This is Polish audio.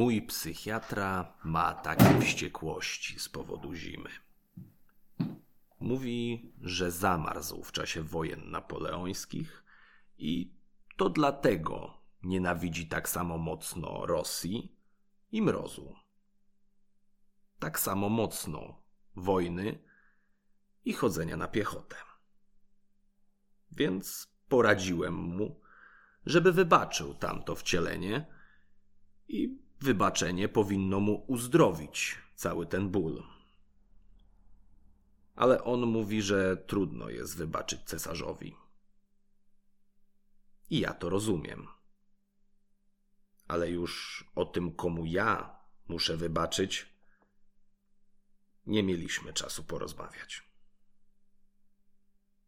Mój psychiatra ma takie wściekłości z powodu zimy. Mówi, że zamarzł w czasie wojen napoleońskich i to dlatego nienawidzi tak samo mocno Rosji i mrozu. Tak samo mocno wojny i chodzenia na piechotę. Więc poradziłem mu, żeby wybaczył tamto wcielenie wybaczenie powinno mu uzdrowić cały ten ból. Ale on mówi, że trudno jest wybaczyć cesarzowi. I ja to rozumiem. Ale już o tym, komu ja muszę wybaczyć, nie mieliśmy czasu porozmawiać.